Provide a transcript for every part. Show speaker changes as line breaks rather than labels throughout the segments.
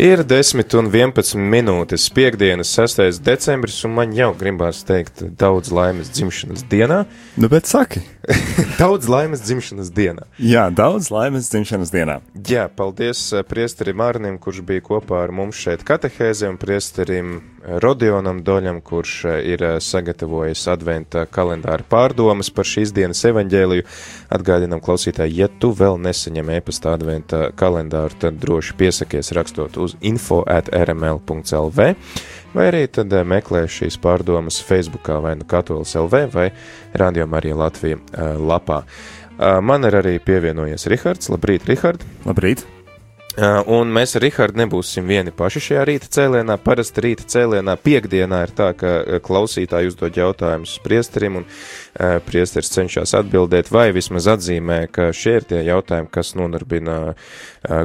Ir 10 un 11 minūtes, piekdienas, 6. decembris, un man jau gribās teikt daudz laimes dzimšanas dienā.
Nu, bet saki,
Daudz laimes dzimšanas dienā.
jā, daudz laimes dzimšanas dienā.
Jā, paldies eh, priesterim Mārnim, kurš bija kopā ar mums šeit katehēzē, un priesterim Rodionam Doļam, kurš eh, ir eh, sagatavojis adventa kalendāra pārdomas par šīs dienas evaņģēliju. Atgādinam klausītāji, ja tu vēl nesaņem e-pasta adventa kalendāru, tad droši piesakies rakstot uz info at rml.lv vai arī tad eh, meklē šīs pārdomas Facebookā vai nu Katolis LV vai Radio Marija Latvija lapā. Man ir arī pievienojies Rihards. Labrīt, Rihard!
Labrīt!
Uh, Un mēs ar Rihardu nebūsim vieni paši šajā rīta cēlienā. Parasti rīta cēlienā piekdienā ir tā, ka uh, klausītāji uzdod jautājumus priesterim, un uh, priesteris cenšas atbildēt, vai vismaz atzīmē, ka šie ir tie jautājumi, kas nodarbina uh,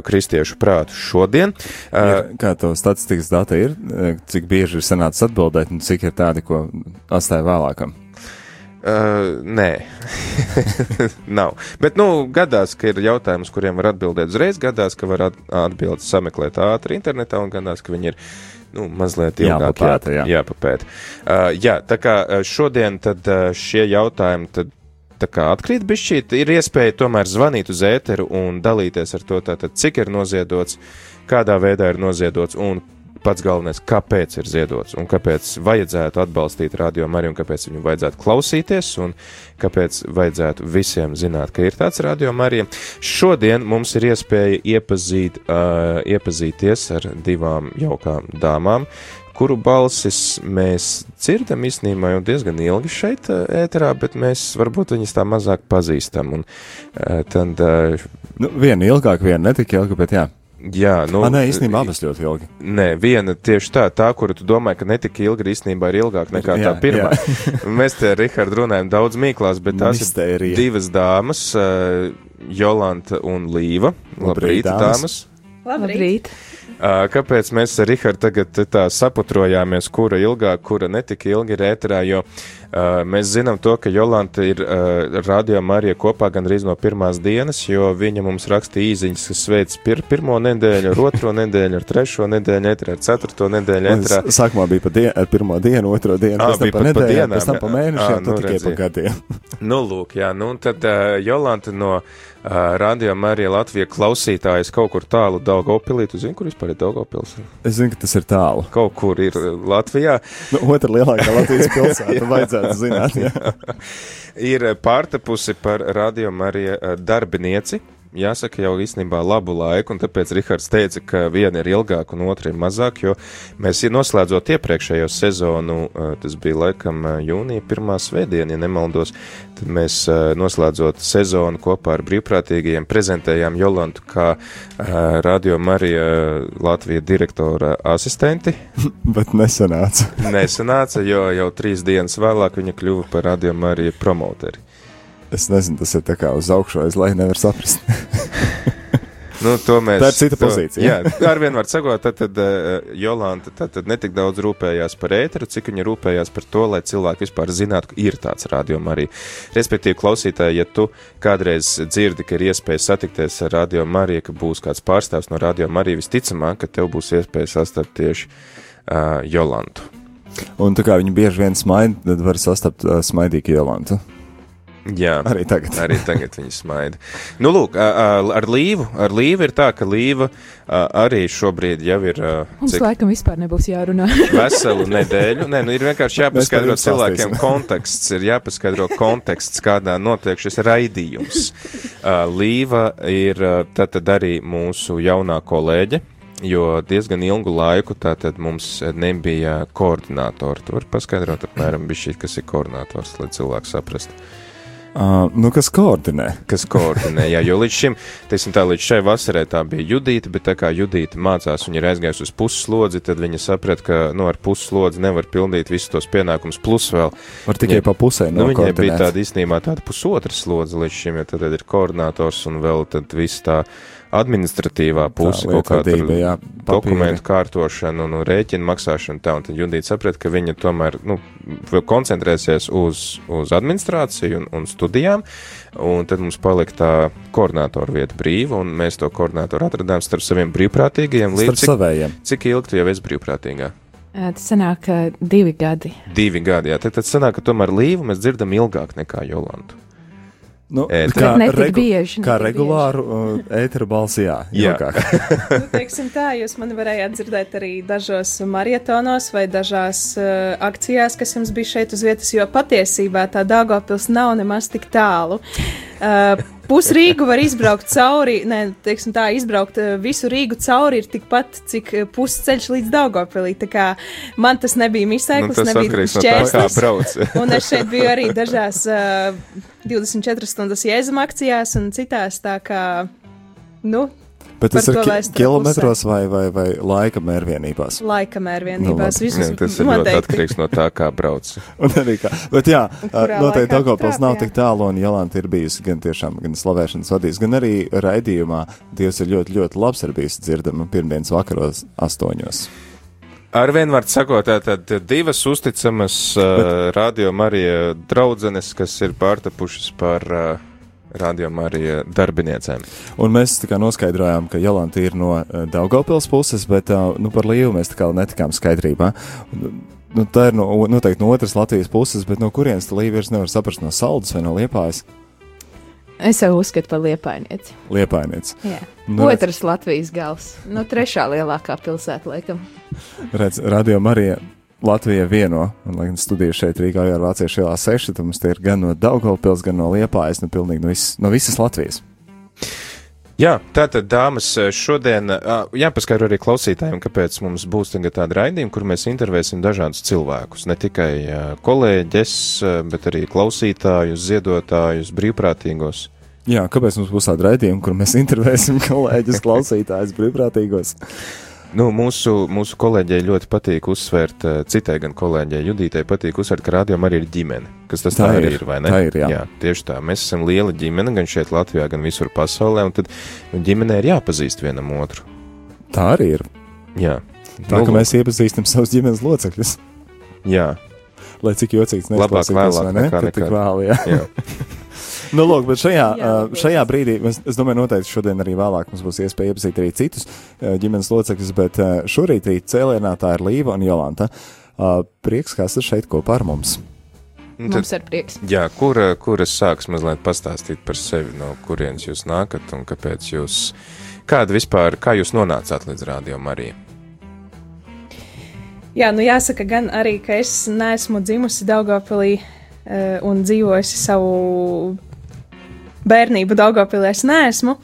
kristiešu prātu šodien. Uh,
Ir, kā to statistikas data ir, eh, cik bieži ir sanācis atbildēt, un cik ir tādi, ko atstāja vēlākam?
Uh, nē, nav. Bet, nu, gadās, ka ir jautājums, kuriem var atbildēt uzreiz, gadās, ka var at- atbildes sameklēt ātri internetā, un gadās, ka viņi ir nu, mazliet ilgāk
Jāpapēta, jā.
jāpapēta. Uh, jā, tā kā šodien tad uh, šie jautājumi tad. Kā atkrīt bišķīt, ir iespēja tomēr zvanīt uz ēteru un dalīties ar to, tātad, cik ir noziedots, kādā veidā ir noziedots un pats galvenais, kāpēc ir ziedots un kāpēc vajadzētu atbalstīt radio Mariju un kāpēc viņu vajadzētu klausīties un kāpēc vajadzētu visiem zināt, ka ir tāds radio Marija. Šodien mums ir iespēja iepazīt, uh, iepazīties ar divām jaukām dāmām, kuru balsis mēs dzirdam īstenībā jau diezgan ilgi šeit ēterā, bet mēs varbūt viņas tā mazāk pazīstam. Un, tad,
Nu, viena ilgāk, viena netik ilga, bet jā.
Jā, nu,
Nu, nē, īstenībā abas ļoti ilgi.
Nē, viena tieši tā, tā, kuru tu domā, ka netika ilga, īstenībā ir ilgāka nekā
Jā,
tā pirmā. Mēs te ar Rihardu runājam daudz mīklās, bet tās
Mistērija.
ir divas dāmas, uh, Jolanta un Līva.
Labrīt, dāmas.
Labrīt!
Uh, kāpēc mēs ar Rihardu tagad tā saputrojāmies, kura ilgāk, kura netika ilgi ir ēterā, jo uh, mēs zinām to, ka Jolanta ir uh, radio Marija kopā gandrīz no pirmās dienas, jo viņa mums rakstīja īziņas, kas sveic pir pirmo nedēļu, ar otro nedēļu, ar trešo nedēļu, ēterā, ar ceturto nedēļu, ēterā.
Sākumā bija pa dien, ar pirmo dienu, otro dienu,
Ā,
pēc tam pa nedēļām, pēc tam pa mēnešiem, tad
nu,
tikai pa gadiem.
Nu, lūk, jā, nu, tad uh, Jolanta no uh, Radio Marija Latvija klausītājas kaut kur tālu Daugopilī, tu zini, kur vispār ir Daugopils?
Es zinu, ka tas ir tālu.
Kaut kur ir uh, Latvijā.
Nu, otra lielākā Latvijas pilsēta, vajadzētu zināt.
Ir uh, pārtapusi par Radio Marija uh, darbinieci. Jāsaka, jau īstenībā labu laiku, un tāpēc Rihards teica, ka viena ir ilgāka un otra ir mazāk, jo mēs noslēdzot iepriekšējo sezonu, tas bija laikam jūnija pirmā svētdiena, ja nemaldos, tad mēs noslēdzot sezonu kopā ar brīvprātīgajiem prezentējām Jolantu kā Radio Marija Latvija direktora asistenti.
Bet nesanāca.
Nesanāca, jo jau trīs dienas vēlāk viņa kļuva par Radio Marija promoteri.
Es nezinu, tas ir tā kā uz augšu, aiz leju nevar saprast.
Nu, mēs,
Tā ir cita
to,
pozīcija.
Jā, ar vienu var sakot, tad, tad uh, Jolanta tad, tad netik daudz rūpējās par ēteru, cik viņa rūpējās par to, lai cilvēki vispār zinātu, ka ir tāds rādījums arī. Respektīvi, klausītāji, ja tu kādreiz dzirdi, ka ir iespēja satikties ar Radio Mariju, ka būs kāds pārstāvs no Radio Mariju, visticamāk, ka tev būs iespēja sastapt tieši uh, Jolantu.
Un tā kā viņi bieži vien smaida, tad var sastapt uh, smaidīgu ielantu.
Jā,
Arī tagad.
arī tagad viņi smaida. Nu, lūk, ar līvu, ar līvu ir tā, ka līva arī šobrīd jau ir
Mums
cik
laikam vispār nebūs jārunā.
veselu nedēļu. Nē, nu ir vienkārši jāpaskaidro cilvēkiem konteksts, ir jāpaskaidro konteksts, kādā notiek šis raidījums. Līva ir tātad arī mūsu jaunā kolēģe. Jo diezgan ilgu laiku tātad mums nebija koordinātori. Tu vari paskaidrot apmēram bišķīt, kas ir koordinators, lai cilvēks saprastu.
Uh, nu, kas koordinē?
kas koordinē. Jā, jo līdz šim, teiksim tā, līdz šai vasarai tā bija Judīta, bet tā kā Judīta mācās, viņa ir aizgājusi uz pusslodzi, tad viņa saprata, ka, nu, ar pusslodzi nevar pildīt visus tos pienākumus, plus vēl.
Var tikai pa pusē
Nu, viņai bija tāda īstenībā tāda pusotra slodze līdz šim, jo tad, tad ir koordinators un vēl tad viss tā administratīvā puse, kaut kāda
jā,
dokumentu kārtošana un, un rēķinu maksāšana tā, un tad Judīta saprata, ka viņa tomēr, nu, koncentrēsies uz, uz administrāciju un, un studijām, un tad mums palika tā koordinātora vieta brīva, un mēs to koordinātoru atradām starp saviem brīvprātīgajiem, līdz cik,
savējiem.
cik ilgi tu jau esi brīvprātīgā?
Tas sanāk divi gadi.
Divi gadi, jā, tad, tad sanāk, ka tomēr līvu mēs dzirdam ilgāk nekā Jolantu.
Nu,
Ēterā.
kā regu-
bieži,
Kā regulāru uh, ēteru balsi, jā.
Jā.
Nu, teiksim tā, jūs mani varējāt dzirdēt arī dažos marietonos vai dažās uh, akcijās, kas jums bija šeit uz vietas, jo patiesībā tā Dāngopils nav nemaz tik tālu. Uh, Pus Rīgu var izbraukt cauri, ne, teiksim tā, izbraukt uh, visu Rīgu cauri ir tikpat, cik uh, pusceļš līdz Daugopilī. Tā kā man tas nebija
Nu,
misēklis,
tas
nebija
atkarīgs no tā,
šķērslis. Un es šeit biju arī dažās uh, 24 stundas jēzuma akcijās un citās, tā kā, nu,
Bet tas ir ki kilometros vai, vai, vai laika mērvienībās.
laika mērvienībās.
Nu,
Jā, tas ir ļoti
noteikti.
atkarīgs no tā, kā brauc.
Un arī kā. Bet jā, noteikti Daugavpils nav
trāpījāt?
tik tālu, un Jolanta ir bijusi gan tiešām, gan slavēšanas vadījis, gan arī raidījumā. Dievs ir ļoti, ļoti labs ar bijis dzirdama pirmdienas vakaros astoņos.
Arvien var sakot, tātad divas uzticamas uh, radio Marija draudzenes, kas ir pārtapušas par uh, radio Marija darbiniecēm.
Un mēs tā kā noskaidrojām, ka Jolanta ir no uh, Daugavpils puses, bet uh, nu, par Līvu mēs tā kā netikām skaidrībā. Nu, tā ir no, noteikti no otras Latvijas puses, bet no kurienes tā Līva vairs nevar saprast no Saldas vai no Liepājas?
Es jau uzskatu par liepainieci.
Liepājniec.
Jā.
Nu, redz,
Otrs Latvijas gals. Nu, trešā lielākā pilsēta, laikam.
redz, radio Marija Latvija vieno, un, lai gan studija šeit Rīgā jau ir vāciešu ielā seši, tad mums tie ir gan no Daugavpils, gan no Liepājas, nu pilnīgi no, vis, no visas Latvijas.
Jā, tātad, dāmas, šodien jāpaskaidro arī klausītājiem, kāpēc mums būs tagad tāda raidījuma, kur mēs intervēsim dažādus cilvēkus. Ne tikai kolēģis, bet arī klausītājus, ziedotājus, brīvprātīgos.
Jā, kāpēc mums būs tāda raidījuma, kur mēs intervēsim kolēģus, klausītājus, brīvprātīgos?
Nu, mūsu, mūsu kolēģei ļoti patīk uzsvērt, ā, citai gan kolēģei Judītai patīk uzsvērt, ka rādījumā arī ir ģimene. Kas tas tā,
Tā ir,
ir, vai ne?
tā ir, jā.
jā. Tieši tā. Mēs esam liela ģimene gan šeit Latvijā, gan visur pasaulē, un tad ģimenē ir jāpazīst vienam otru.
Tā arī ir.
Jā.
Tā
Nu,
ka mēs iepazīstam savus ģimenes locekļus.
Jā,
Lai cik jocīgs
Labāk
neizklausītos,
vēlāk
ne?
nekā
Ka tik
nekad.
vēl, jā.
jā.
Nu, lūk, bet šajā,
Jā,
šajā brīdī, es, es domāju, noteikti šodien arī vēlāk mums būs iespēja iepazīt arī citus ģimenes locekļus, bet šorīt rīt cēlienā tā ir Līva un Jolanta. Prieks, ka esat šeit kopā ar mums.
Nu,
Mums
tad,
ir prieks.
jā, kur, kur es sāks mazliet pastāstīt par sevi, no kurienes jūs nākat un kāpēc jūs, kāda vispār, kā jūs nonācāt līdz Rādio Marijai?
Jā, nu jāsaka gan arī, ka es neesmu dzimusi Daugopilī uh, un dzīvojusi savu bērnību Daugopilī. Es neesmu.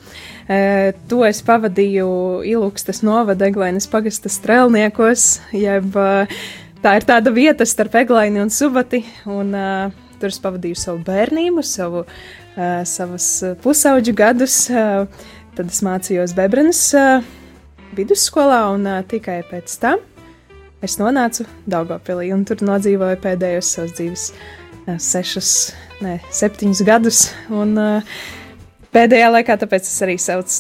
Uh, to es pavadīju Ilūkstas novada Eglainas pagasta strelniekos, jeb uh, tā ir tāda vieta starp Eglaini un Subati, un tur es pavadīju savu bērnību, savu, savus pusauģu gadus. Tad es mācījos Bebrenas uh, vidusskolā un tikai pēc tam es nonācu Daugopilī un tur nodzīvoju pēdējos savus dzīves eh, sešus, ne, septiņus gadus. Un, uh, pēdējā laikā tāpēc es arī sauc,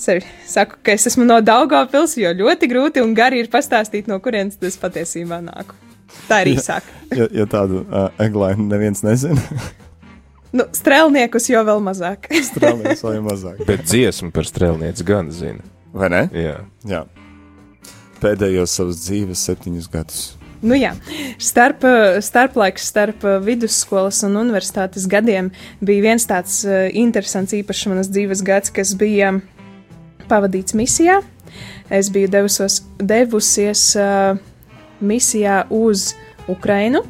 sevi saku, ka es esmu no Daugopils, jo ļoti grūti un gari ir pastāstīt, no kurienes tas patiesībā nāk. Tā ir īsāk.
Ja, ja tādu uh, eglainu neviens nezina,
Nu, strēlniekus jau vēl mazāk.
strālnieks vai mazāk.
Bet dziesmu par strēlnieci gan zina.
Vai ne?
Jā.
Jā. Pēdējos savus dzīves septiņus gadus.
Nu, jā, starp, uh, starplaiks starp uh, vidusskolas un universitātes gadiem bija viens tāds uh, interesants, īpašs manas dzīves gads, kas bija pavadīts misijā. Es biju devusos, devusies uh, misijā uz Ukrainu.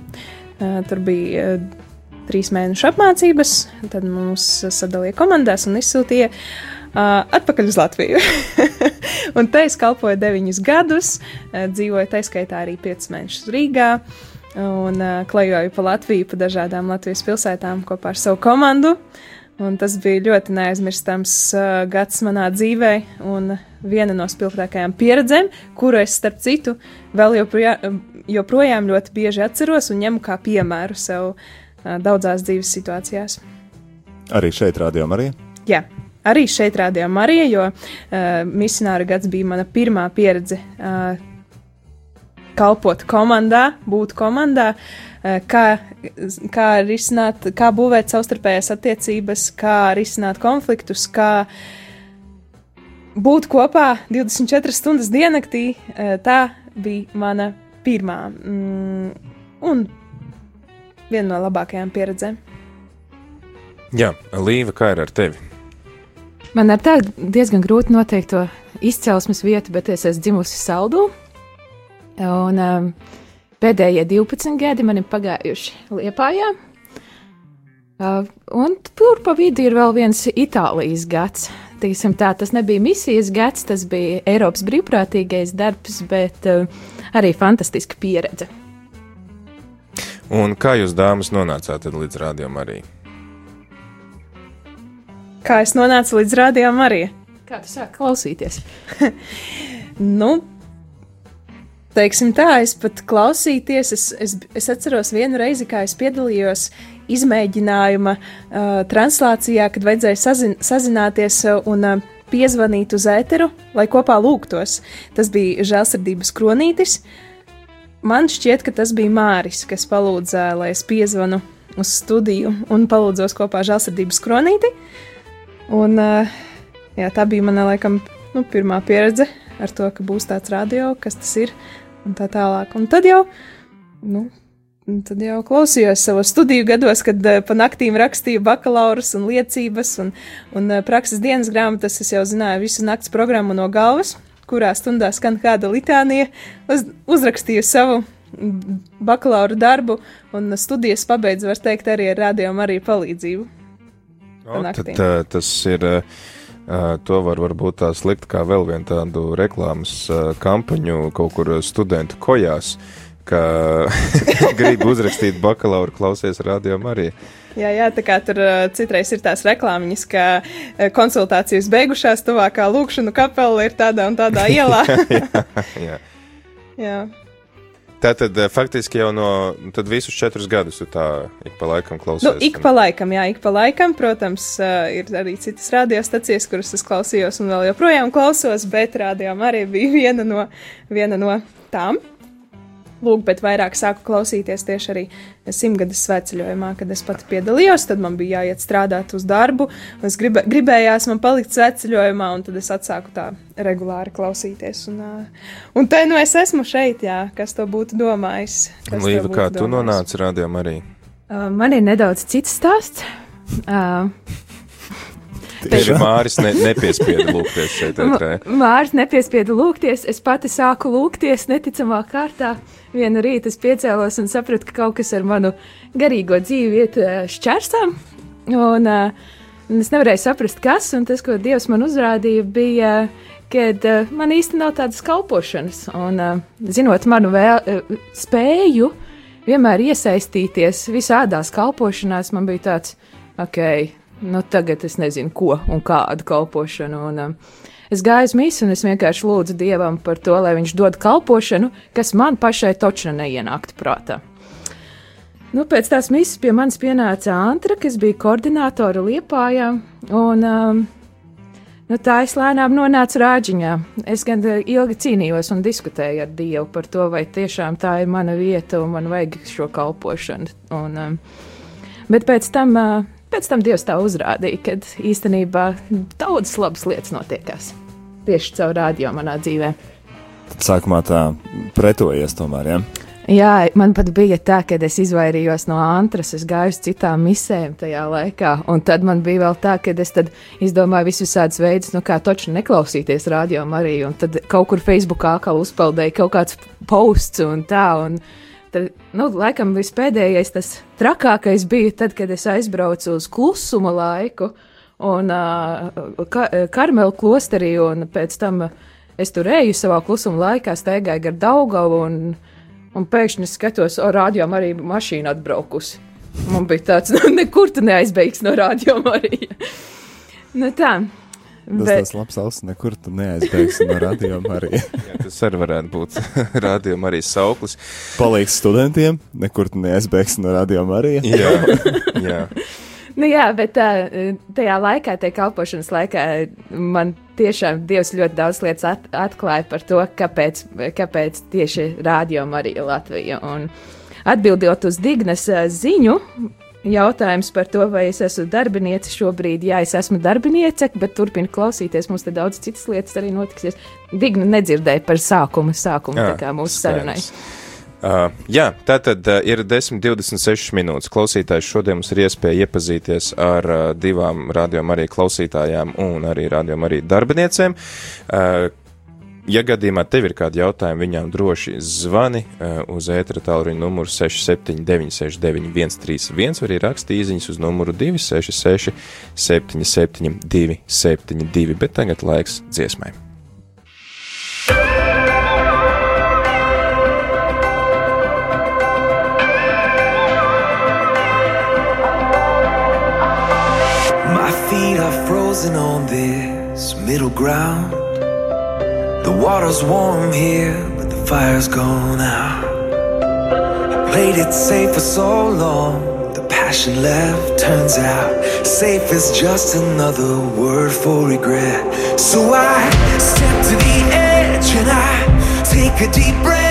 Uh, tur bija uh, trīs mēnešu apmācības, tad mums sadalīja komandās un izsūtīja uh, atpakaļ uz Latviju. un te es kalpoju deviņus gadus, uh, dzīvoju taiskaitā arī piecus mēnešus Rīgā. Un uh, klejoju pa Latviju, pa dažādām Latvijas pilsētām kopā ar savu komandu. Un tas bija ļoti neaizmirstams uh, gads manā dzīvē, un viena no spilgtākajām pieredzēm, kuru es, starp citu, vēl joprojām, joprojām ļoti bieži atceros un ņemu kā piemēru sev daudzās dzīves situācijās.
Arī šeit rādījām arī?
Jā. Arī šeit rādījām Mariju, jo uh, misionāra gads bija mana pirmā pieredze uh, kalpot komandā, būt komandā, uh, kā, kā risināt, kā būvēt savstarpējās attiecības, kā risināt konfliktus, kā būt kopā 24 stundas diennaktī. Uh, tā bija mana pirmā. Mm, un viena no labākajām pieredzēm.
Jā, Līva, kā ir ar tevi?
Man ar tādu diezgan grūti noteikt to izcelsmes vietu, bet es esmu dzimusi saldū. Un um, pēdējie 12 gadi man ir pagājuši Liepājā. Uh, un tur pa vidu ir vēl viens Itālijas gads. Tīsim tā, tas nebija misijas gads, tas bija Eiropas brīvprātīgais darbs, bet uh, arī fantastiska pieredze.
Un kā jūs, dāmas, nonācāt līdz rādījumam arī?
Kā es nonācu līdz rādījumam arī?
Kā tu sāki klausīties?
nu, teiksim tā, es pat klausīties, es, es, es atceros vienu reizi, kā es piedalījos izmēģinājuma uh, translācijā, kad vajadzēja sazin, sazināties un uh, piezvanīt uz ēteru, lai kopā lūgtos. Tas bija žēlsirdības kronītis. Uh, Man šķiet, ka tas bija Māris, kas palūdza, lai es piezvanu uz studiju un palūdzos kopā žēlsirdības kronīti. Un, jā, tā bija mana, laikam, nu, pirmā pieredze ar to, ka būs tāds radio, kas tas ir un tā tālāk. Un tad jau, nu, tad jau klausījos savos studiju gados, kad pa naktīm rakstīju bakalaurus un liecības un, un prakses dienas grāmatas. Es jau zināju visu nakts programmu no galvas kurā stundā skan kāda litānija, uz, uzrakstīju savu bakalaura darbu, un studijas pabeidzu, var teikt, arī ar rādījumu arī palīdzību.
O, tad, tā, tas ir, uh, to var varbūt tā slikt kā vēl vienu tādu reklāmas uh, kampaņu kaut kur studentu kojās, ka grib uzrakstīt bakalauru klausies rādījumu arī.
Jā, jā, tā kā tur uh, citreiz ir tās reklāmiņas, ka uh, konsultācijas beigušās, tuvākā lūkšana kapela ir tādā un tādā ielā.
jā, jā. jā. Tā tad faktiski jau no tad visus četrus gadus tā ik pa laikam klausies.
Nu, ik pa laikam, jā, ik pa laikam. Protams, uh, ir arī citas radiostacijas, kuras es klausījos un vēl joprojām klausos, bet rādījām arī bija viena no, viena no tām. Lūk, bet vairāk sāku klausīties tieši arī simtgades sveceļojumā, kad es pati piedalījos. Tad man bija jāiet strādāt uz darbu, un es gribē, gribējās man palikt sveceļojumā, un tad es atsāku tā regulāri klausīties. Un, un te nu es esmu šeit, jā, kas to būtu domājis.
Līva, kā domājis. tu nonāci rādījumā arī?
Uh, man ir nedaudz cits stāsts. Uh,
Tevi Māris ne, nepiespieda lūgties šeit.
Māris nepiespieda lūgties, es pati sāku lūgties neticamā kārtā. Vienu rītu es piecēlos un sapratu, ka kaut kas ar manu garīgo dzīvi iet šķērsām. Un, un es nevarēju saprast, kas, un tas, ko Dievs man uzrādīja, bija, kad man īsti nav tādas kalpošanas. Un, zinot manu vēl, spēju vienmēr iesaistīties visādās kalpošanās, man bija tāds, ok, nu, tagad es nezinu, ko un kādu kalpošanu. Un, es gāju uz mīsu, un es vienkārši lūdzu Dievam par to, lai viņš dod kalpošanu, kas man pašai točna neienāktu prātā. Nu, pēc tās misijas pie manis pienāca Antra, kas bija koordinātora Liepājā, un um, nu, tā es lēnām nonācu rāģiņā. Es gan uh, ilgi cīnījos un diskutēju ar Dievu par to, vai tiešām tā ir mana vieta un man vajag šo kalpošanu. Un, um, bet pēc tam uh, Pēc tam Dievs tā uzrādīja, ka īstenībā daudzas labas lietas notiekās tieši caur rādio manā dzīvē.
Tad sākumā tā pretojies tomēr, ja?
Jā, man pat bija tā, ka es izvairījos no antras, es gāju uz citām misēm tajā laikā. Un tad man bija vēl tā, ka es izdomāju visus visādus veidus, nu kā toču neklausīties radio arī. Un tad kaut kur Facebookā atkal uzpeldēja kaut kāds posts un tā. Un tad, nu, laikam vispēdējais, tas trakākais bija tad, kad es aizbraucu uz klusuma laiku un uh, ka, Karmelu klosterī, un pēc tam es tur eju savā klusuma laikā, staigāju gar Daugavu. Un, un pēkšņi skatos, o, rādījām arī mašīna atbraukusi. Man bija tāds, nu, nekur tu neaizbeigs no rādījuma arī. nu, tā.
Tas bet... tas labs auss, nekur tu neaizbeigsi no rādījuma arī.
jā, tas arī varētu būt rādījuma arī sauklis.
Palīgs studentiem, nekur tu neaizbeigsi no rādījuma arī.
jā, jā.
Nu, jā, bet tajā laikā, tajā kalpošanas laikā, man tiešām Dievs ļoti daudz lietas at, atklāja par to, kāpēc, kāpēc tieši rādījuma arī Latvija. Un atbildot uz Dignas ziņu, jautājums par to, vai es esmu darbiniece šobrīd. Jā, es esmu darbiniece, bet turpinu klausīties. Mums te daudz citas lietas arī notiksies. Digna nedzirdēja par sākumu, sākumu jā, tā kā mūsu sarunai.
Uh, jā, tā tad uh, ir 10,26 minūtes. Klausītājs šodien mums ir iespēja iepazīties ar uh, divām radiom arī klausītājām un arī radiom arī darbiniecēm. Uh, ja gadījumā tev ir kādi jautājumi, viņām droši zvani uh, uz ētera tālruņa numuru 67969131 vai arī raksti īziņas uz numuru 266 77 272, bet tagad laiks dziesmai. Frozen on this middle ground. The water's warm here, but the fire's gone out. I played it safe for so long, the passion left. Turns out, safe is just another word for regret. So I step to the edge and I take a deep breath.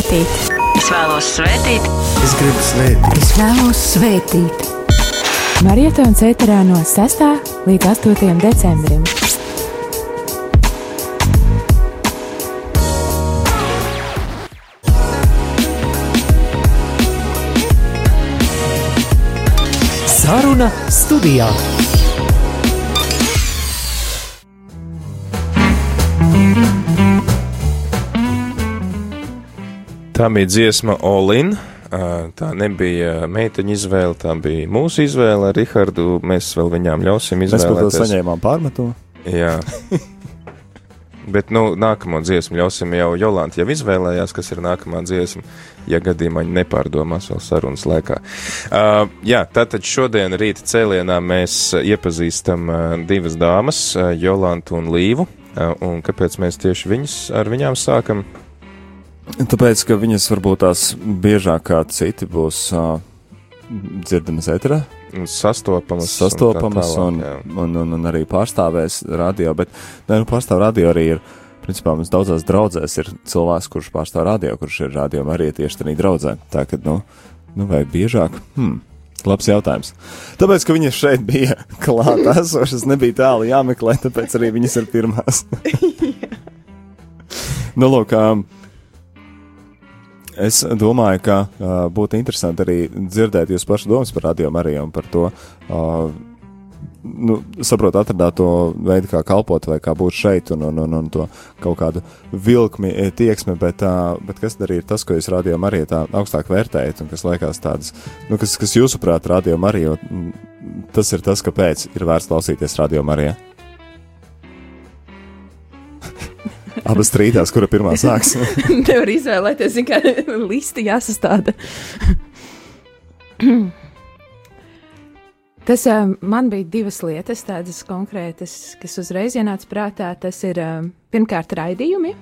Svētīt.
Es vēlos svētīt.
Es
gribu svētīt.
Es vēlos svētīt. Marietons ēterā no 6. līdz 8. decembrim.
Saruna studijā.
Tā bija dziesma Olin. Tā nebija meiteņa izvēle, tā bija mūsu izvēle ar Rihardu. Mēs vēl viņām ļausim izvēlēties.
Mēs saņēmām pārmetumu.
Jā. Bet, nu, nākamo dziesmu ļausim jau Jolantai, jau izvēlējās, kas ir nākamā dziesma, ja gadījumā viņa nepārdomās vēl sarunas laikā. Uh, jā, tātad šodien rīta cēlienā mēs iepazīstam uh, divas dāmas, uh, Jolantu un Līvu. Uh, un kāpēc mēs tieši viņas ar viņām sākam?
Tāpēc, ka viņas varbūt tās biežāk kā citi būs uh, dzirdamas eterā.
Sastopamas,
sastopamas un, tālāk, un, un, un, un arī pārstāvēs radio, bet ne, nu, pārstāv radio arī ir. Principā mums daudzās draudzēs ir cilvēks, kurš pārstāv radio, kurš ir radio arī tieši tādā draudzē. Tā kā, nu, nu, vai biežāk? Hmm. Labs jautājums. Tāpēc, ka viņas šeit bija klāta esošas, nebija tālu jāmeklē, tāpēc arī viņas ir pirmās. nu, lūk, um, Es domāju, ka uh, būtu interesanti arī dzirdēt jūs pašu domas par radio Mariju un par to, uh, nu, saprot, atradāt to veidu, kā kalpot vai kā būt šeit un, un, un, un to kaut kādu vilkmi, tieksmi, bet, uh, bet kas arī ir tas, ko jūs radio Mariju tā augstāk vērtējat un kas liekas tādas, nu, kas, kas jūsuprāt radio Mariju, tas ir tas, kāpēc ir vērts klausīties radio Marijā. Abas strīdās, kura pirmā sāks.
Nevar izvēlēties, kā listi jāsastāda. Tas um, man bija divas lietas, tādas konkrētas, kas uzreiz ienāca prātā. Tas ir um, pirmkārt raidījumi.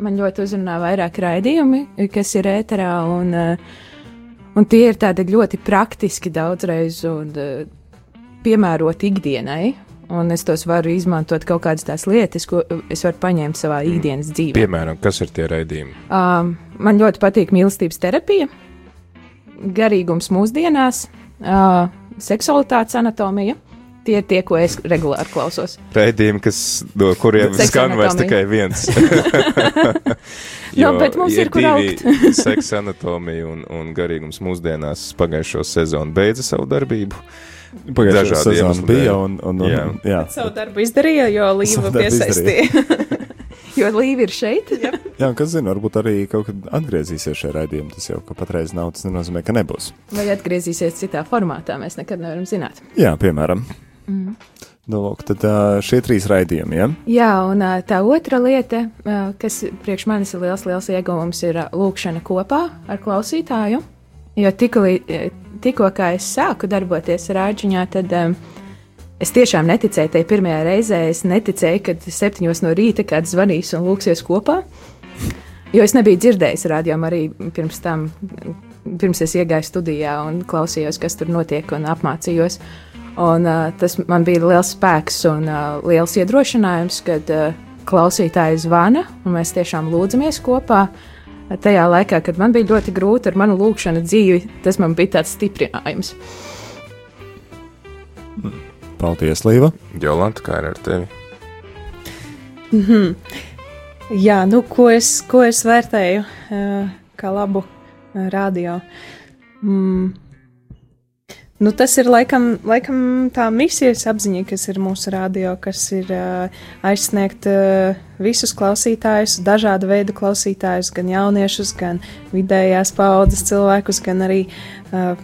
Man ļoti uzrunā vairāk raidījumi, kas ir ēterā, un, un tie ir tādi ļoti praktiski daudzreiz un piemēroti ikdienai un es tos varu izmantot kaut kādas tās lietas, ko es varu paņemt savā mm. ikdienas dzīvē.
Piemēram, kas ir tie raidījumi?
Um, man ļoti patīk mīlestības terapija, garīgums mūsdienās, uh, seksualitātes anatomija. Tie ir tie, ko es regulāri klausos.
Raidījumi, kas, no kuriem skan vairs tikai viens.
jo, no, bet mums ir kur augt.
seksa anatomija un, un garīgums mūsdienās pagājušo sezonu beidza savu darbību.
Pagājušā sezona bija. Un, un, un, jā. Jā.
Savu darbu izdarīja, jo Līva piesaistīja.
jo Līva ir šeit.
jā, jā kas zina, varbūt arī kaut kad atgriezīsies šajā raidījumā. Tas jau, ka patreiz nav, tas nenozīmē, ka nebūs.
Vai atgriezīsies citā formātā, mēs nekad nevaram zināt.
Jā, piemēram. Mm. Nu, lūk, tad šie trīs raidījumi, ja?
Jā, un tā otra lieta, kas priekš manis ir liels, liels ieguvums, ir lūkšana kopā ar klausītāju. Jo tikko es sāku darboties rāģiņā, tad um, es tiešām neticēju tajā pirmajā reizē. Es neticēju, ka septiņos no rīta kāds zvanīs un lūksies kopā. Jo es nebiju dzirdējis rādījumu arī pirms tam, pirms es iegāju studijā un klausījos, kas tur notiek un apmācījos. Un, uh, tas man bija liels spēks un uh, liels iedrošinājums, kad uh, klausītāji zvana un mēs tiešām lūdzamies kopā. Uh, tajā laikā, kad man bija ļoti grūti ar manu lūkšanu dzīvi, tas man bija tāds stiprinājums.
Paldies, Līva!
Jolanta, kā ir ar tevi?
Mm -hmm. Jā, nu, ko es, ko es vērtēju uh, kā labu uh, radio? Mm, Nu, tas ir laikam, laikam tā misijas apziņa, kas ir mūsu radio, kas ir uh, aizsniegt uh, visus klausītājus, dažādu veidu klausītājus, gan jauniešus, gan vidējās paudzes cilvēkus, gan arī uh,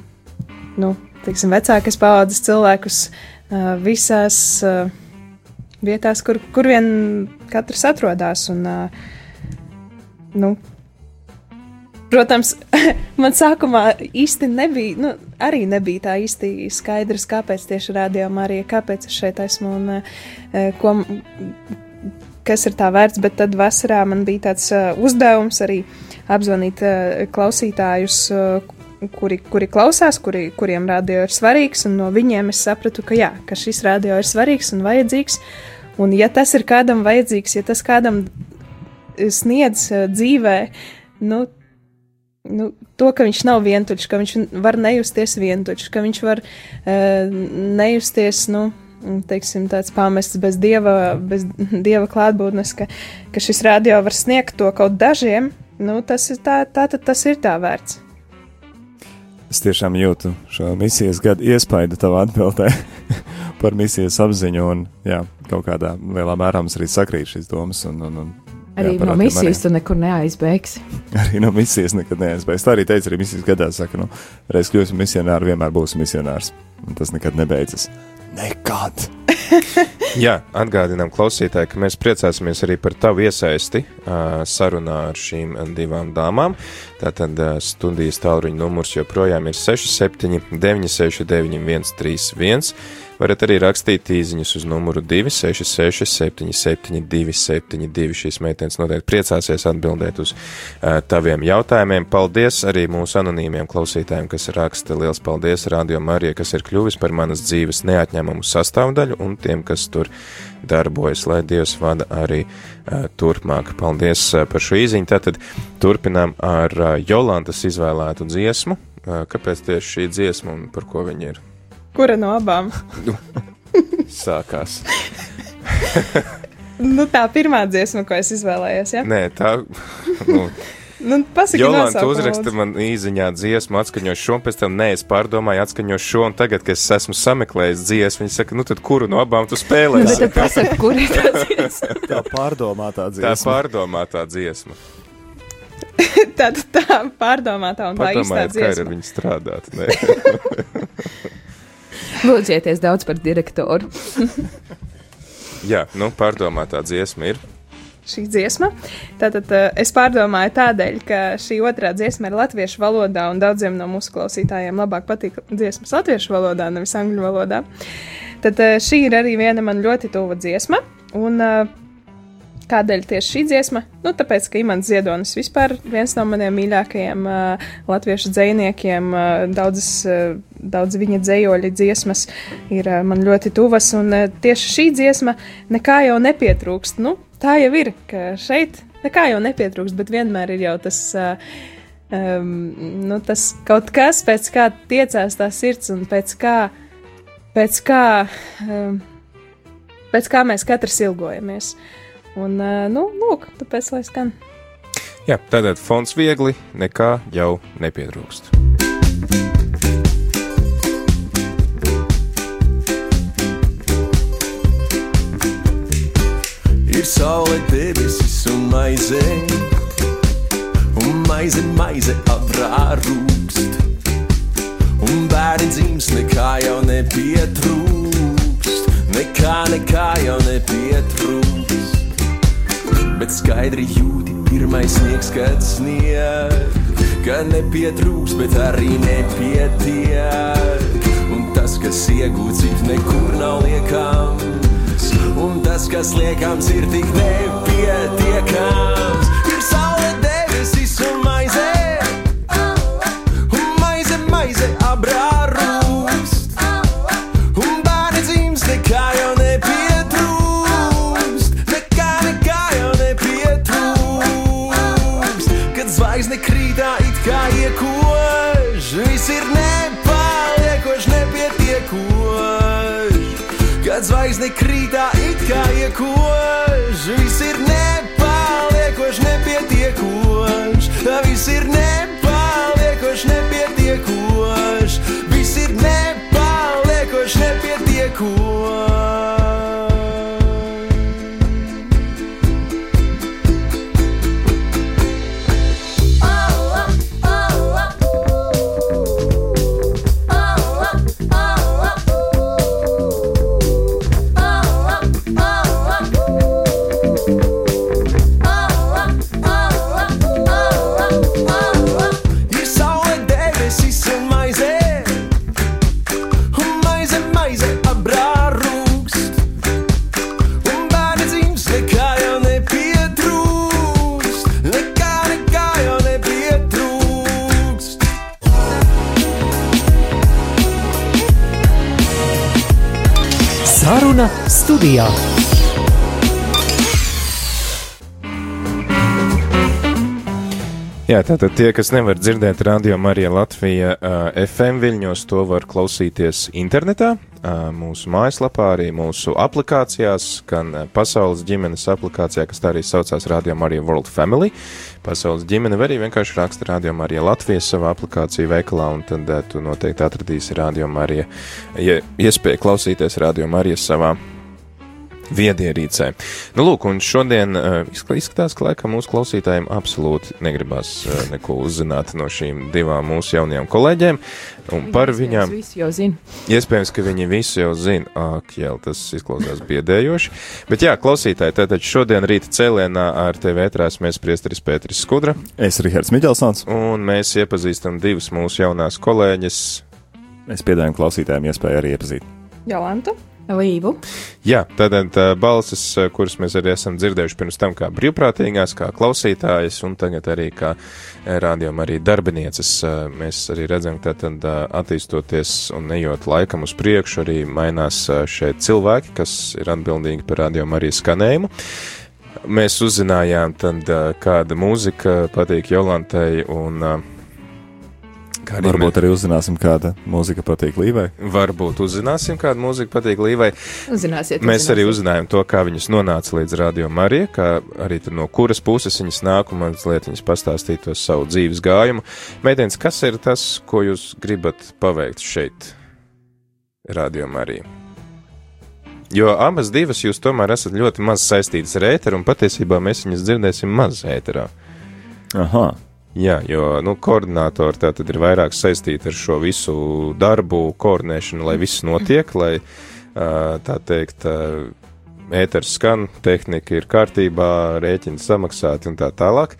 nu, teiksim, vecākas paudzes cilvēkus uh, visās uh, vietās, kur, kur vien katrs atrodas. Un, uh, nu, Protams, man sākumā īsti nebija, nu, arī nebija tā īsti skaidrs, kāpēc tieši rādījumā arī, kāpēc es šeit esmu un uh, ko, kas ir tā vērts, bet tad vasarā man bija tāds uh, uzdevums arī apzvanīt uh, klausītājus, kuri, kuri klausās, kuri, kuriem radio ir svarīgs, un no viņiem es sapratu, ka jā, ka šis radio ir svarīgs un vajadzīgs. Un ja tas ir kādam vajadzīgs, ja tas kādam sniedz dzīvē, nu, nu, to, ka viņš nav vientuļš, ka viņš var nejusties vientuļš, ka viņš var uh, nejusties, nu, teiksim, tāds pamests bez dieva, bez dieva klātbūtnes, ka, ka šis radio var sniegt to kaut dažiem, nu, tas ir tā, tā tad tas ir tā vērts.
Es tiešām jūtu šo misijas gadu iespaidu tavā atbildē par misijas apziņu, un jā, kaut kādā lielā mērā mums arī sakrīt šīs domas. Un, un, un,
arī jā, no misijas tu nekur neaizbēgsi.
Arī no misijas nekad neaizbēgsi. Tā arī teica arī misijas gadā, saka, nu, reiz kļūsi misionāri, vienmēr būsi misionārs. Un tas nekad nebeidzas. Nekad!
Jā, atgādinām klausītāji, ka mēs priecāsimies arī par tavu iesaisti uh, sarunā ar šīm divām dāmām. Tātad uh, studijas tālruņa numurs joprojām ir 67, 969, 131. Varat arī rakstīt īsiņus uz numuru 266, 772, 72. Šīs meitenes noteikti priecāsies atbildēt uz uh, taviem jautājumiem. Paldies arī mūsu anonīmiem klausītājiem, kas raksta. Liels paldies Radio Marijai, kas ir kļuvis par manas dzīves neatņemumu sastāvdaļu un tiem, kas tur darbojas, lai Dievs vada arī uh, turpmāk. Paldies uh, par šo īziņu. Tātad turpinām ar uh, Jolantas izvēlētu dziesmu. Uh, kāpēc tieši šī dziesma un par ko viņa ir?
Kura no abām?
Nu, sākās.
nu, tā pirmā dziesma, ko es izvēlējos, ja?
Nē, tā. Nu,
nu,
Jolanta uzraksta man īziņā dziesmu, atskaņošu šo, pēc tam nē, es pārdomāju, atskaņošu šo, un tagad, kad es esmu sameklējis dziesmu, viņa saka, nu tad kuru no abām tu spēlēsi?
Nu, bet tad pasaki, kur ir tā dziesma?
tā pārdomātā dziesma.
Tā pārdomātā dziesma.
tā, tā pārdomātā un tā īstā dziesma.
Kā ir ar viņu strādāt?
Lūdzieties daudz par direktoru.
Jā, nu, pārdomātā dziesma ir.
Šī dziesma. Tātad uh, es pārdomāju tādēļ, ka šī otrā dziesma ir latviešu valodā, un daudziem no mūsu klausītājiem labāk patīk dziesmas latviešu valodā, nevis angļu valodā. Tad uh, šī ir arī viena man ļoti tuva dziesma. Un, uh, Kādēļ tieši šī dziesma? Nu, tāpēc, ka Imants Ziedonis vispār viens no maniem mīļākajiem uh, latviešu dziniekiem, uh, daudzas, uh, daudz viņa dzējoļi dziesmas ir uh, man ļoti tuvas, un uh, tieši šī dziesma nekā jau nepietrūkst. Nu, tā jau ir, ka šeit nekā jau nepietrūkst, bet vienmēr ir jau tas. Uh, um, nu, tas kaut kas, pēc kā tiecās tā sirds, un pēc kā, pēc kā, um, pēc kā mēs katrs ilgojamies. Uh, Un, nu, lūk, tāpēc lai skan.
Jā, tātad fonds viegli, nekā jau nepietrūkst.
Saule, debesis un maize, un maize, maize aprārūkst. Un bērni dzims, nekā jau nepietrūkst, nekā, nekā jau nepietrūkst. Bet skaidri jūti pirmais sniegs, kad snieg, ka nepietrūks, bet arī nepietiek. Un tas, kas iegūts, it nekur nav liekams, un tas, kas liekams, ir tik nepietiekams. Ir saule, debesis un maize, kā iekož. Viss ir nepaliekoši, nepietiekoši. Viss ir nepaliekoši, nepietiekoši. Viss ir nepaliekoši, nepietiekoši.
Studijā.
Jā, tātad tie, kas nevar dzirdēt radio Marija Latvija uh, FM viļņos, to var klausīties internetā, uh, mūsu mājaslapā, arī mūsu aplikācijās, gan pasaules ģimenes aplikācijā, kas tā arī saucās Radio Marija World Family. Pasaules ģimene arī vienkārši raksta Radio Marija Latvija savā aplikāciju veikalā, un tad uh, tu noteikti atradīsi Radio Marija, ja iespēja klausīties Radio Marija savā viedierīcē. Nu, lūk, un šodien uh, izskatās, ka laikam mūsu klausītājiem absolūti negribas uh, neko uzzināt no šīm divām mūsu jaunajām kolēģiem. Un par viņām.
Visi jau zina.
Iespējams, ka viņi visu jau zina. Ak, jā, tas izklausās biedējoši. Bet jā, klausītāji, tātad šodien rīta cēlienā ar tevi ētrās mēs priesteris Pēteris Skudra.
Es Rihards Miķelsons.
Un mēs iepazīstam divas mūsu jaunās kolēģis.
Mēs piedāvājam klausītājiem iespēju arī iepazīt.
Jolantu.
Līvu.
Jā, tātad tā balsis, kuras mēs arī esam dzirdējuši pirms tam kā brīvprātīgās, kā klausītājas, un tagad arī kā rādījuma arī darbinieces. Mēs arī redzam, ka tad attīstoties un ejot laikam uz priekšu, arī mainās šeit cilvēki, kas ir atbildīgi par rādījumu arī skanējumu. Mēs uzzinājām, tad, kāda mūzika patīk Jolantai un uh,
Kā arī Varbūt arī uzzināsim, kāda mūzika patīk Līvai.
Varbūt uzzināsim, kāda mūzika patīk Līvai.
Uzzināsiet,
Mēs
uzzināsiet.
arī uzzinājām to, kā viņas nonāca līdz Radio Marijai, kā arī no kuras puses viņas nāk un mazliet viņas pastāstīja to savu dzīves gājumu. Mēģiniet, kas ir tas, ko jūs gribat paveikt šeit, Radio Marijai? Jo abas divas jūs tomēr esat ļoti maz saistītas ar ēteru, un patiesībā mēs viņas dzirdēsim maz ēterā.
Aha.
Jā, jo nu, koordinātori tā tad ir vairāk saistīti ar šo visu darbu, koordinēšanu, lai viss notiek, lai tā teikt, ēters skan, tehnika ir kārtībā, rēķini samaksāti un tā tālāk.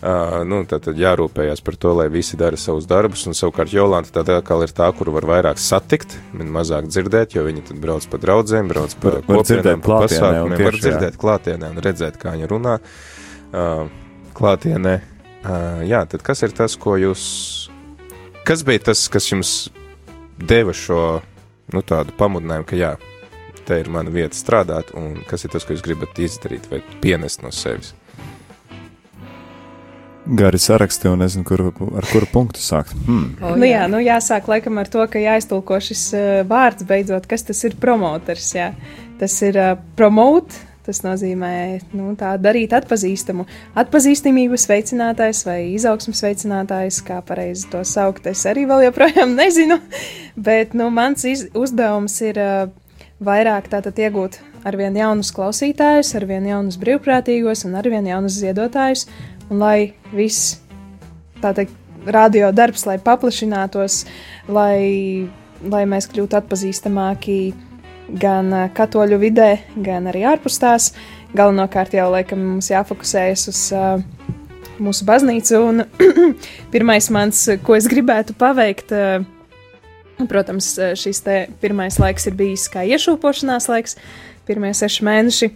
Uh, nu, tad, tad jārūpējas par to, lai visi dara savus darbus, un savukārt Jolanta tā atkal ir tā, kuru var vairāk satikt, mazāk dzirdēt, jo viņi tad brauc pa draudzēm, brauc pa
kopienām, pa
pasākumiem, var dzirdēt klātienē un redzēt, kā viņi runā uh, klātienē. Uh, jā, tad kas ir tas, ko jūs. Kas bija tas, kas jums deva šo nu, tādu pamudinājumu, ka jā, te ir mana vieta strādāt, un kas ir tas, ko jūs gribat izdarīt vai pienest no sevis?
Gari saraksti, un nezinu, kur, ar kuru punktu sākt. Hmm.
Oh, jā. Nu, jā, nu jāsāk laikam ar to, ka jāiztulko šis uh, vārds beidzot, kas tas ir promoters. Jā. Tas ir uh, promote, Tas nozīmē nu, darīt atpazīstamu. Atpazīstamības veicinātājs vai izaugsmas veicinātājs, kā pareizi to saukt, es arī vēl joprojām nezinu. Bet nu, mans iz, uzdevums ir uh, vairāk tātad iegūt arvien jaunus klausītājus, arvien jaunus brīvprātīgos un arvien jaunus ziedotājus, un lai viss tā teikt, radio darbs, lai paplašinātos, lai, lai mēs kļūtu atpazīstamāki gan katoļu vidē, gan arī ārpus tās. Galvenokārt jau laikam mums jāfokusējas uz uh, mūsu baznīcu. Un pirmais mans, ko es gribētu paveikt, uh, protams, šis te pirmais laiks ir bijis kā iešūpošanās laiks, pirmie seši mēneši.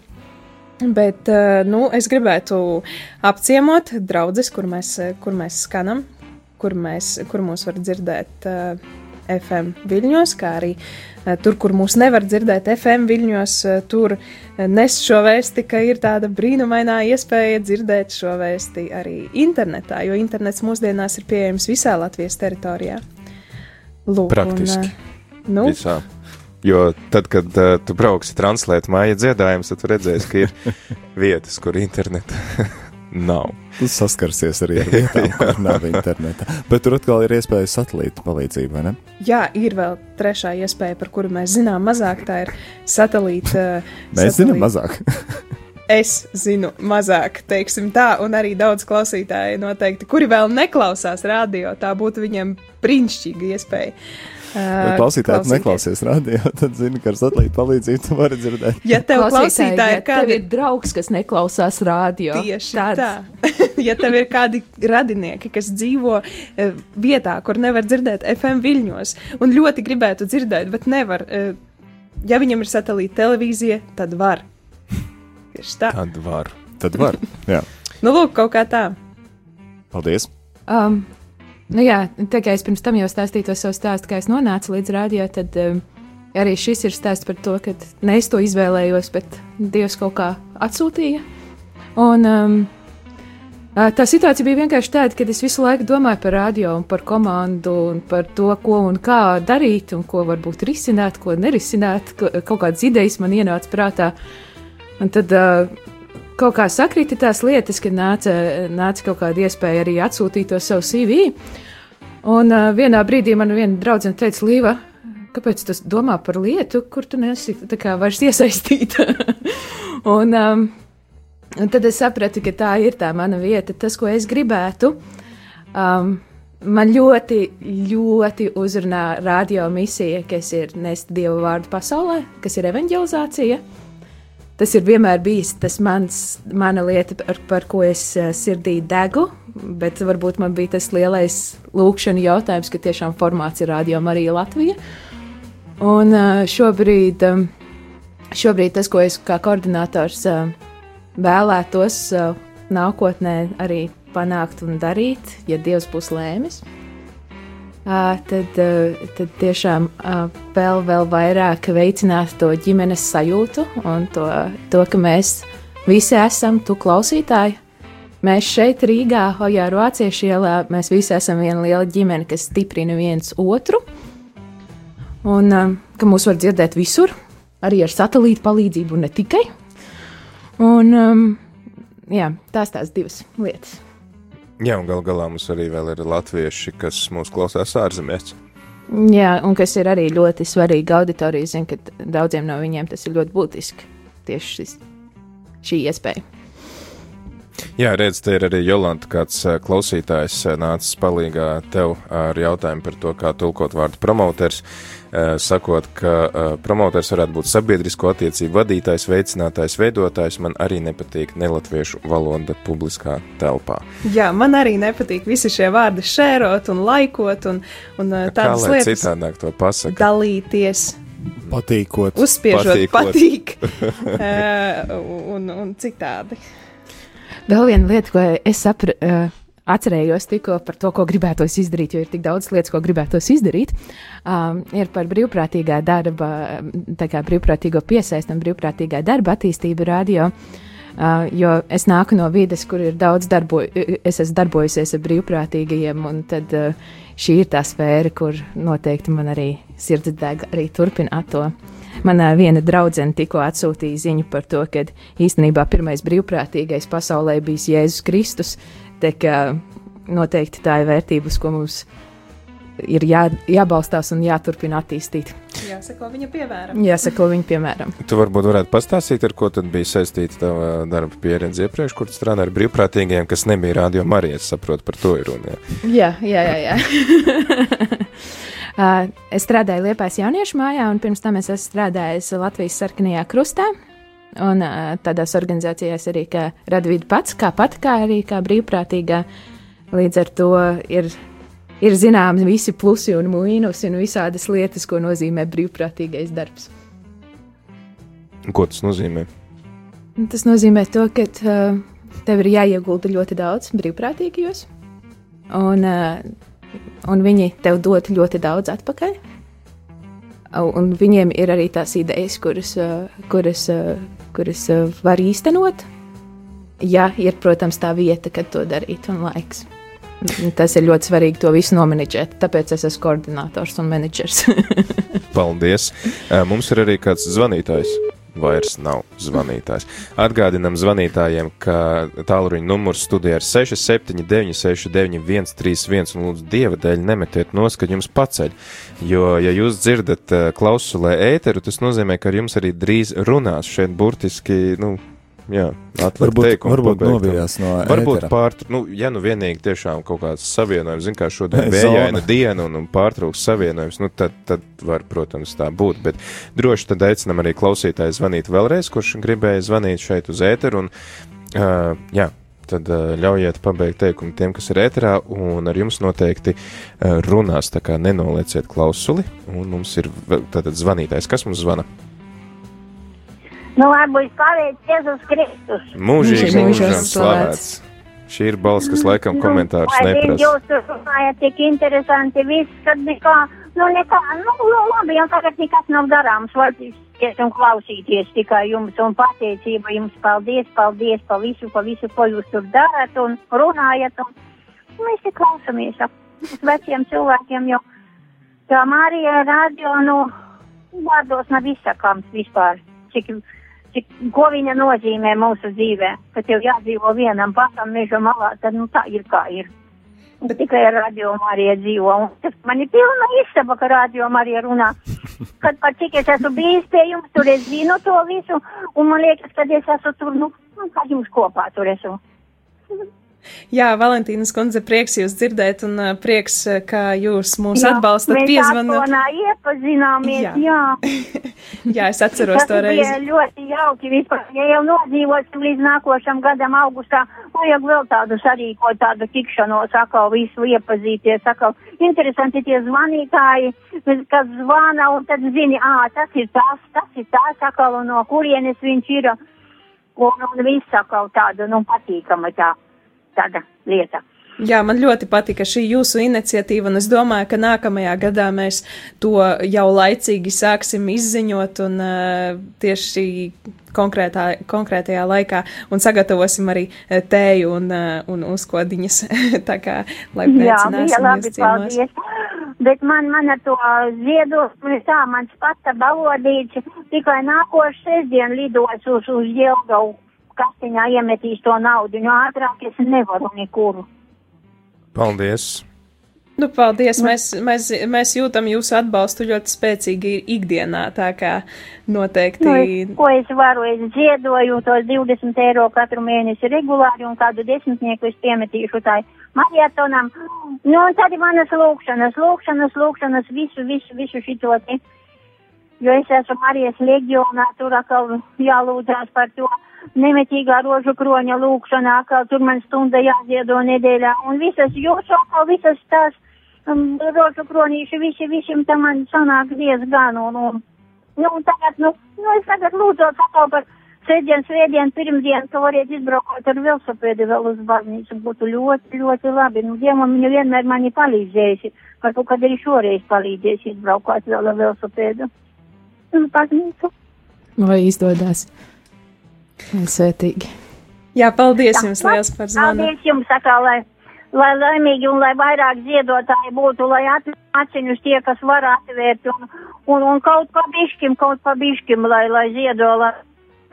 Bet, uh, nu, es gribētu apciemot draugus, kur mēs, kur mēs skanam, kur, mēs, kur mūs var dzirdēt uh, FM viļņos, kā arī Eh, tur, kur mūs nevar dzirdēt FM viļņos, eh, tur eh, nes šo vēsti, ka ir tāda brīnumainā iespēja dzirdēt šo vēsti arī internetā, jo internets mūsdienās ir pieejams visā Latvijas teritorijā.
Lūk, Praktiski. Un, nu, visā. Jo tad, kad uh, tu brauksi translēt māja dziedājumus, tad redzēsi, ka ir vietas, kur interneta nav.
Tu saskarsies arī ar vietām, kur nav interneta. Bet tur atkal ir iespēja satelīta palīdzība, vai ne?
Jā, ir vēl trešā iespēja, par kuru mēs zinām mazāk. Tā ir satelīta.
mēs satelīta. zinām mazāk.
es zinu mazāk, teiksim tā, un arī daudz klausītāji noteikti, kuri vēl neklausās radio, tā būtu viņiem brīnišķīga iespēja.
Ja klausītāji neklausies radio, tad zini, ka ar satelītu palīdzību tu vari dzirdēt.
Ja tev klausītāji
ir kādi ir draugs, kas neklausās radio,
tieši tāds. tā. ja tev ir kādi radinieki, kas dzīvo vietā, kur nevar dzirdēt FM viļņos, un ļoti gribētu dzirdēt, bet nevar, ja viņam ir satelīta televīzija, tad var. Tieši tā.
Tad var.
Tad var. Jā.
nu, lūk, kaut kā tā.
Paldies.
Um, Nu jā, tā kā es pirms tam jau stāstīju to savu stāstu, kā es nonācu līdz rādio, tad um, arī šis ir stāsts par to, ka ne es to izvēlējos, bet Dievs kaut kā atsūtīja. Un, um, tā situācija bija vienkārši tāda, ka es visu laiku domāju par radio un par komandu un par to, ko un kā darīt un ko varbūt risināt, ko nerisināt. Kaut kādas idejas man ienāca prātā. Un tad uh, kaut kā sakrita tās lietas, kad nāca, nāca kaut kāda iespēja arī atsūtīt to savu CV. Un uh, vienā brīdī man viena draudzene teica, Līva, kāpēc tu domā par lietu, kur tu nesi vairs iesaistīta? un, um, un tad es sapratu, ka tā ir tā mana vieta, tas, ko es gribētu. Um, man ļoti, ļoti uzrunā radio misija, kas ir nest dievu vārdu pasaulē, kas ir evanģelizācija. Tas ir vienmēr bijis tas mans, mana lieta, par, par ko es uh, sirdī degu, bet varbūt man bija tas lielais lūkšana jautājums, ka tiešām formāts ir Radio Marija Latvija. Un šobrīd, šobrīd tas, ko es kā koordinators vēlētos nākotnē arī panākt un darīt, ja Dievs būs lēmis, tad, tad tiešām vēl, vēl vairāk veicināt to ģimenes sajūtu un to, to ka mēs visi esam tu klausītāji. Mēs šeit, Rīgā, Hojāru Vāciešu ielā, mēs visi esam viena liela ģimene, kas stiprina viens otru. Un ka mūs var dzirdēt visur, arī ar satelītu palīdzību, ne tikai. Un, um, jā, tās tās divas lietas.
Jā, un gal galā mums arī ir latvieši, kas mūs klausās ārzemēs.
Jā, un kas ir arī ļoti svarīgi auditorija. Zinu, ka daudziem no viņiem tas ir ļoti būtiski. Tieši šis, šī iespēja.
Jā, redz, te ir arī Jolanta, kāds klausītājs nācis palīgā tev ar jautājumu par to, kā tulkot vārdu promoters. Sakot, ka promoters varētu būt sabiedrisko attiecību vadītājs, veicinātājs, veidotājs, man arī nepatīk nelatviešu valoda publiskā telpā.
Jā, man arī nepatīk visi šie vārdi šērot un laikot un, un tādas
lietas. Kā citādāk to pasaka?
Dalīties.
Patīkot.
Uzspiežot, patīkot. patīk. un, un citādi.
Vēl viena lieta, ko es sapratu. Uh, atcerējos tikko par to, ko gribētos izdarīt, jo ir tik daudz lietas, ko gribētos izdarīt. Um, ir par brīvprātīgā darba, tā kā brīvprātīgo piesaistam, brīvprātīgā darba attīstību radio. Uh, jo es nāku no vides, kur ir daudz darbu, es esmu darbojusies ar brīvprātīgajiem, un tad uh, šī ir tā sfēra, kur noteikti man arī sirds deg arī turpināt to. Manā viena draudzene tikko atsūtīja ziņu par to, ka īstenībā pirmais brīvprātīgais pasaulē bijis Jēzus Kristus. Kā noteikti tā ir vērtība, uz ko mums ir jā, jābalstās un jāturpina attīstīt.
Jāsako viņa piemēram.
Jāsako viņa piemēram.
Tu varbūt varētu pastāstīt, ar ko tad bija saistīta tava darba pieredze iepriekš, kur tu strādāji ar brīvprātīgiem, kas nebija radio Marijas, saprot, par to ir runa.
Jā, jā, jā. jā. jā. Uh, es strādāju Liepājas jauniešu mājā, un pirms tam es esmu strādājis Latvijas sarkanajā krustā. Un uh, tādās organizācijās arī kā Radvīda pats, kā pat kā arī kā brīvprātīgā. Līdz ar to ir, ir zināms visi plusi un mīnusi un visādas lietas, ko nozīmē brīvprātīgais darbs.
Ko tas nozīmē?
Tas nozīmē to, ka uh, tev ir jāiegulda ļoti daudz brīvprātīgajos. Un uh, un viņi tev dod ļoti daudz atpakaļ. Un viņiem ir arī tās idejas, kuras, kuras, kuras var īstenot. Ja ir, protams, tā vieta, kad to darīt un laiks. Tas ir ļoti svarīgi to visu nomenedžēt. Tāpēc es esmu koordinators un menedžers.
Paldies! Mums ir arī kāds zvanītājs vairs nav zvanītājs. Atgādinam zvanītājiem, ka tālruņa numurs studijā ir 679, 691, 31, un lūdzu, dieva dēļ nemetiet nos, kad jums paceļ. Jo, ja jūs dzirdat eh, klausulē ēteru, tas nozīmē, ka ar jums arī drīz runās šeit burtiski, nu, Jā,
varbūt, teikumu, varbūt novījās no
varbūt pārtraukt, nu, ja nu vienīgi tiešām kaut kāds savienojums, zin kā šodien vējaina diena un, un pārtrauks savienojums, nu, tad, tad var, protams, tā būt, bet droši tad aicinam arī klausītāju zvanīt vēlreiz, kurš gribēja zvanīt šeit uz ēteru un, uh, jā, tad uh, ļaujiet pabeigt teikumu tiem, kas ir ēterā, un ar jums noteikti uh, runās, tā kā nenolieciet klausuli, un mums ir tātad zvanītājs, kas mums zvana?
Nu, lai būtu slavēts Jēzus Kristus.
Mūžīgi mūžam slavēts. Šī ir balss, kas laikam komentārus nu, neprasa.
Jūs runājat tik interesanti, viss, kad nekā Nu, nekā, nu, nu, labi, jau tagad nekas nav darāms, var ies un klausīties tikai jums un pateicība jums paldies, paldies pa visu, pa visu, ko jūs tur darat un runājat. Un mēs te klausamies ap veciem cilvēkiem, jo tā Marija radio, nu, vārdos nav izsakāms vispār, cik, cik, ko viņa nozīmē mūsu dzīvē, ka tev jādzīvo vienam pašam meža malā, tad, nu, tā ir kā ir. Bet tikai ar radio Mariju dzīvo. Un man ir pilna istaba, ka radio Marija runā. Kad pat cik es esmu bijis pie jums, tur es zinu to visu. Un man liekas, ka es esmu tur, nu, kā jums kopā tur esmu.
Jā, Valentīnas kundze, prieks jūs dzirdēt un prieks, ka jūs mūs jā, atbalstat piezvanu.
Mēs iepazināmies, jā.
Jā, jā es atceros to reizi.
Tas bija ļoti jauki vispār. Ja jau nodzīvosim līdz nākošam gadam augustā, vajag vēl tādu sarīkot, tādu tikšanos, atkal visu iepazīties, atkal interesanti tie zvanītāji, kas zvana un tad zini, ā, tas ir tas, tas ir tas, atkal un no kurienes viņš ir. Un, un viss atkal tāda, nu, patīkama tā tāda lieta.
Jā, man ļoti patika šī jūsu iniciatīva, un es domāju, ka nākamajā gadā mēs to jau laicīgi sāksim izziņot un uh, tieši konkrētā, konkrētajā laikā un sagatavosim arī tēju un, uh, un uzkodiņas. tā kā, lai
Jā, labi, paldies. Bet man, man ar to ziedot, tā mans pats balodīts, tikai nākošu sestdien lidos uz, uz Jelgavu kastiņā iemetīs to naudu, jo ātrāk es nevaru nekuru.
Paldies!
Nu, paldies! Mēs, mēs, mēs jūtam jūsu atbalstu ļoti spēcīgi ikdienā, tā kā noteikti.
Nu, es, ko es varu? Es ziedoju tos 20 eiro katru mēnesi regulāri un kādu desmitnieku es piemetīšu tai marietonam. Nu, un tad ir manas lūkšanas, lūkšanas, lūkšanas, visu, visu, visu šito te. Jo es esmu Marijas leģionā, tur atkal jālūdzās par to nemetīgā rožu kroņa lūkšanā, kā tur man stunda jāziedo nedēļā, un visas jūsu, visas tās um, rožu kronīši, visi, visiem tam man sanāk diezgan, un, un, nu, un tagad, nu, nu, es tagad lūdzu atkal par sēdien, svētdien, pirmdien, ka variet izbraukot ar velosipēdu vēl uz baznīcu, būtu ļoti, ļoti labi, nu, Dievam viņa vienmēr mani palīdzējusi, varbūt, kad arī šoreiz palīdzēs izbraukot vēl ar velosipēdu uz baznīcu.
Vai izdodās? Svētīgi.
Jā, paldies Jā, jums liels par zvanu.
Paldies jums, sakā, lai, lai laimīgi un lai vairāk ziedotāji būtu, lai atciņus tie, kas var atvērt un, un, un kaut pa bišķim, kaut pa bišķim, lai, lai ziedo, lai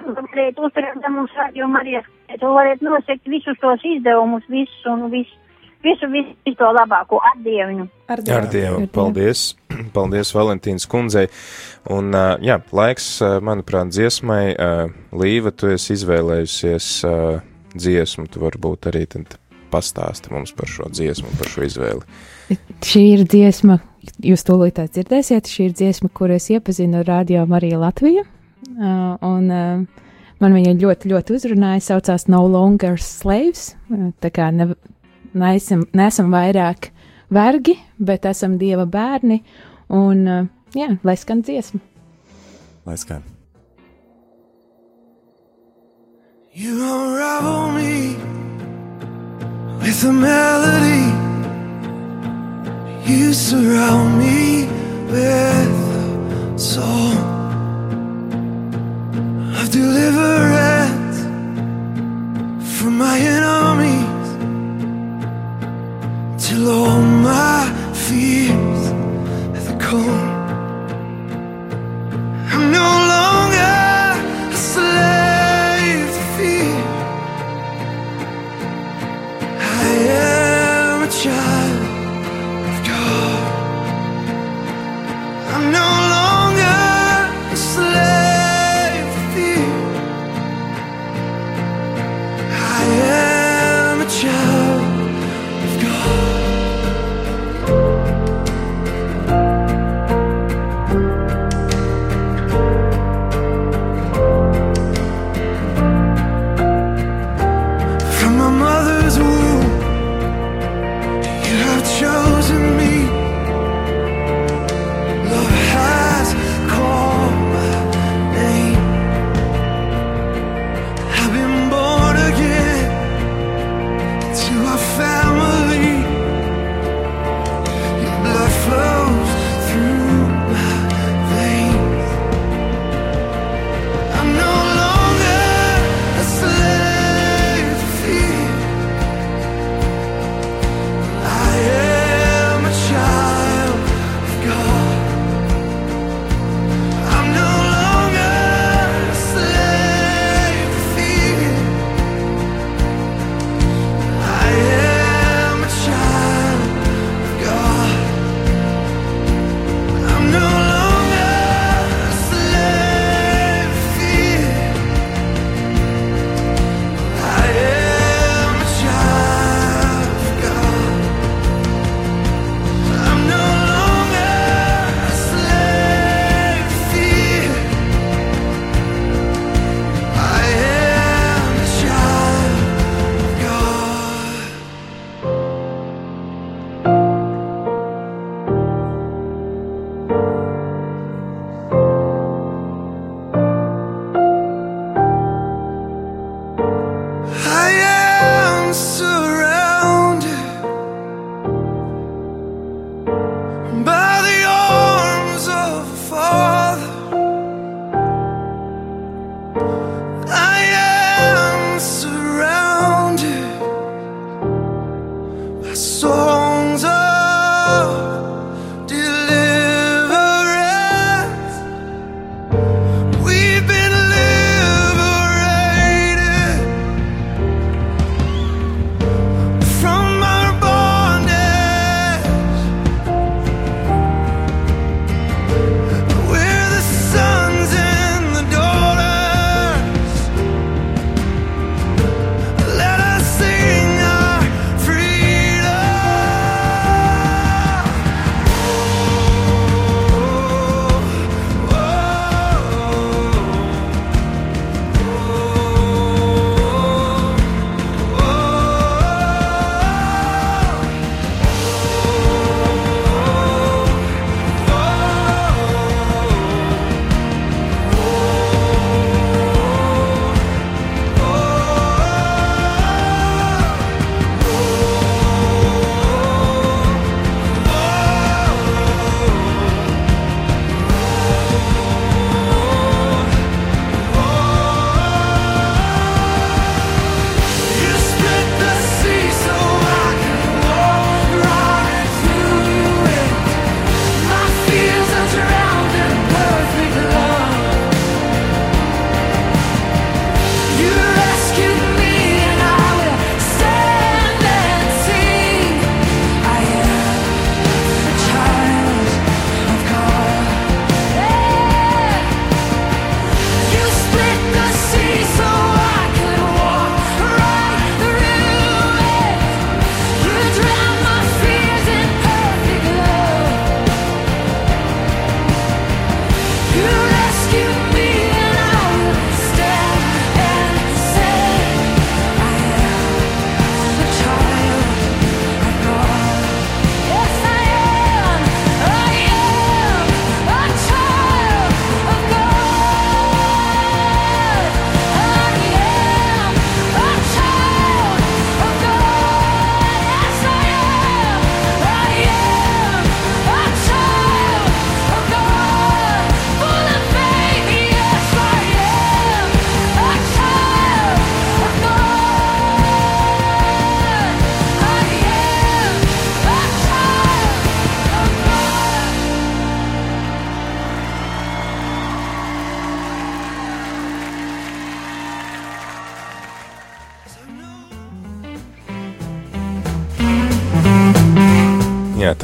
varētu uzturēt mums radījumu arī, lai varētu nosekt visus tos izdevumus, visus un visus. Visu, visu to labāko ar Dievu.
Ar Dievu. Ar Dievu. Paldies. Paldies Valentīnas kundzei. Un, jā, laiks, manuprāt, dziesmai. Līva, tu esi izvēlējusies dziesmu, tu varbūt arī tad pastāsti mums par šo dziesmu, par šo izvēli.
Šī ir dziesma, jūs tūlīt dzirdēsiet, šī ir dziesma, kur es iepazinu radio Marija Latvija. Un, man viņa ļoti, ļoti uzrunāja, saucās No Longer Slaves. Tā kā ne, neesam, neesam vairāk vergi, bet esam dieva bērni. Un, uh, jā, lai skan dziesma.
Lai skan.
You unravel me with a melody. You surround me with a song of deliverance from my enemies till all my fears are gone. I'm no longer a slave
answer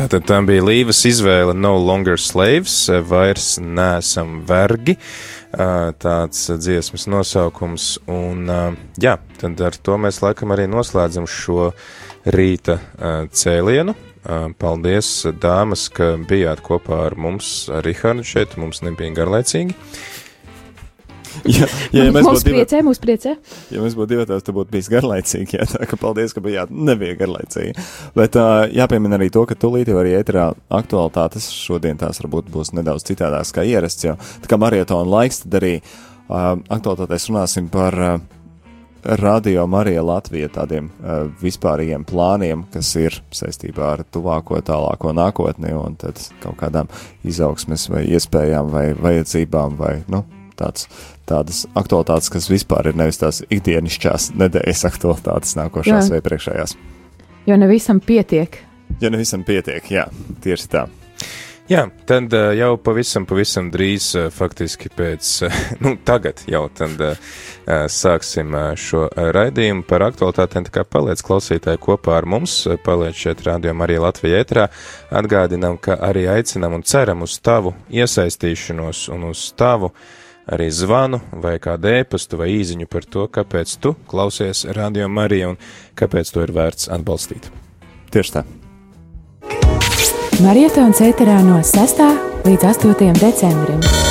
tātad tā bija Līvas izvēle No Longer Slaves, vairs nesam vergi, tāds dziesmas nosaukums, un jā, tad ar to mēs laikam arī noslēdzam šo rīta cēlienu. Paldies, dāmas, ka bijāt kopā ar mums, ar Rihardu šeit, mums nebija garlaicīgi.
Ja, ja, ja mēs būtu divi,
priecē, mums priecē.
ja mēs būtu divi, tad būtu bijis garlaicīgi. Jā, tā kā paldies, ka bijāt. Nebija garlaicīgi. Bet uh, jāpiemina arī to, ka tūlīt jau arī ēterā aktualitātes šodien tās varbūt būs nedaudz citādākas kā ierasts. Jau. Tā kā marietona laiks, tad arī uh, aktualitātēs runāsim par. Uh, Radio Marija Latvija tādiem uh, vispārīgiem plāniem, kas ir saistībā ar tuvāko, tālāko nākotni un tad kaut kādām izaugsmes vai iespējām vai vajadzībām vai, nu, tāds, tādas aktualitātes, kas vispār ir nevis tās ikdienišķās nedēļas aktualitātes nākošās
Jā.
vai priekšējās.
Jo ne visam pietiek.
Ja ne visam pietiek, jā, tieši tā.
Jā, tad ā, jau pavisam, pavisam drīz, ā, faktiski pēc, nu, tagad jau tad ā, sāksim šo raidījumu par aktualitātēm, tā kā paliec klausītāji kopā ar mums, paliec šeit rādījumā arī Latvijā ētrā, atgādinām, ka arī aicinam un ceram uz tavu iesaistīšanos un uz tavu arī zvanu vai kādu ēpastu vai īziņu par to, kāpēc tu klausies Radio Marija un kāpēc to ir vērts atbalstīt.
Tieši tā.
Marietons ēterā no 6. līdz 8. decembrim.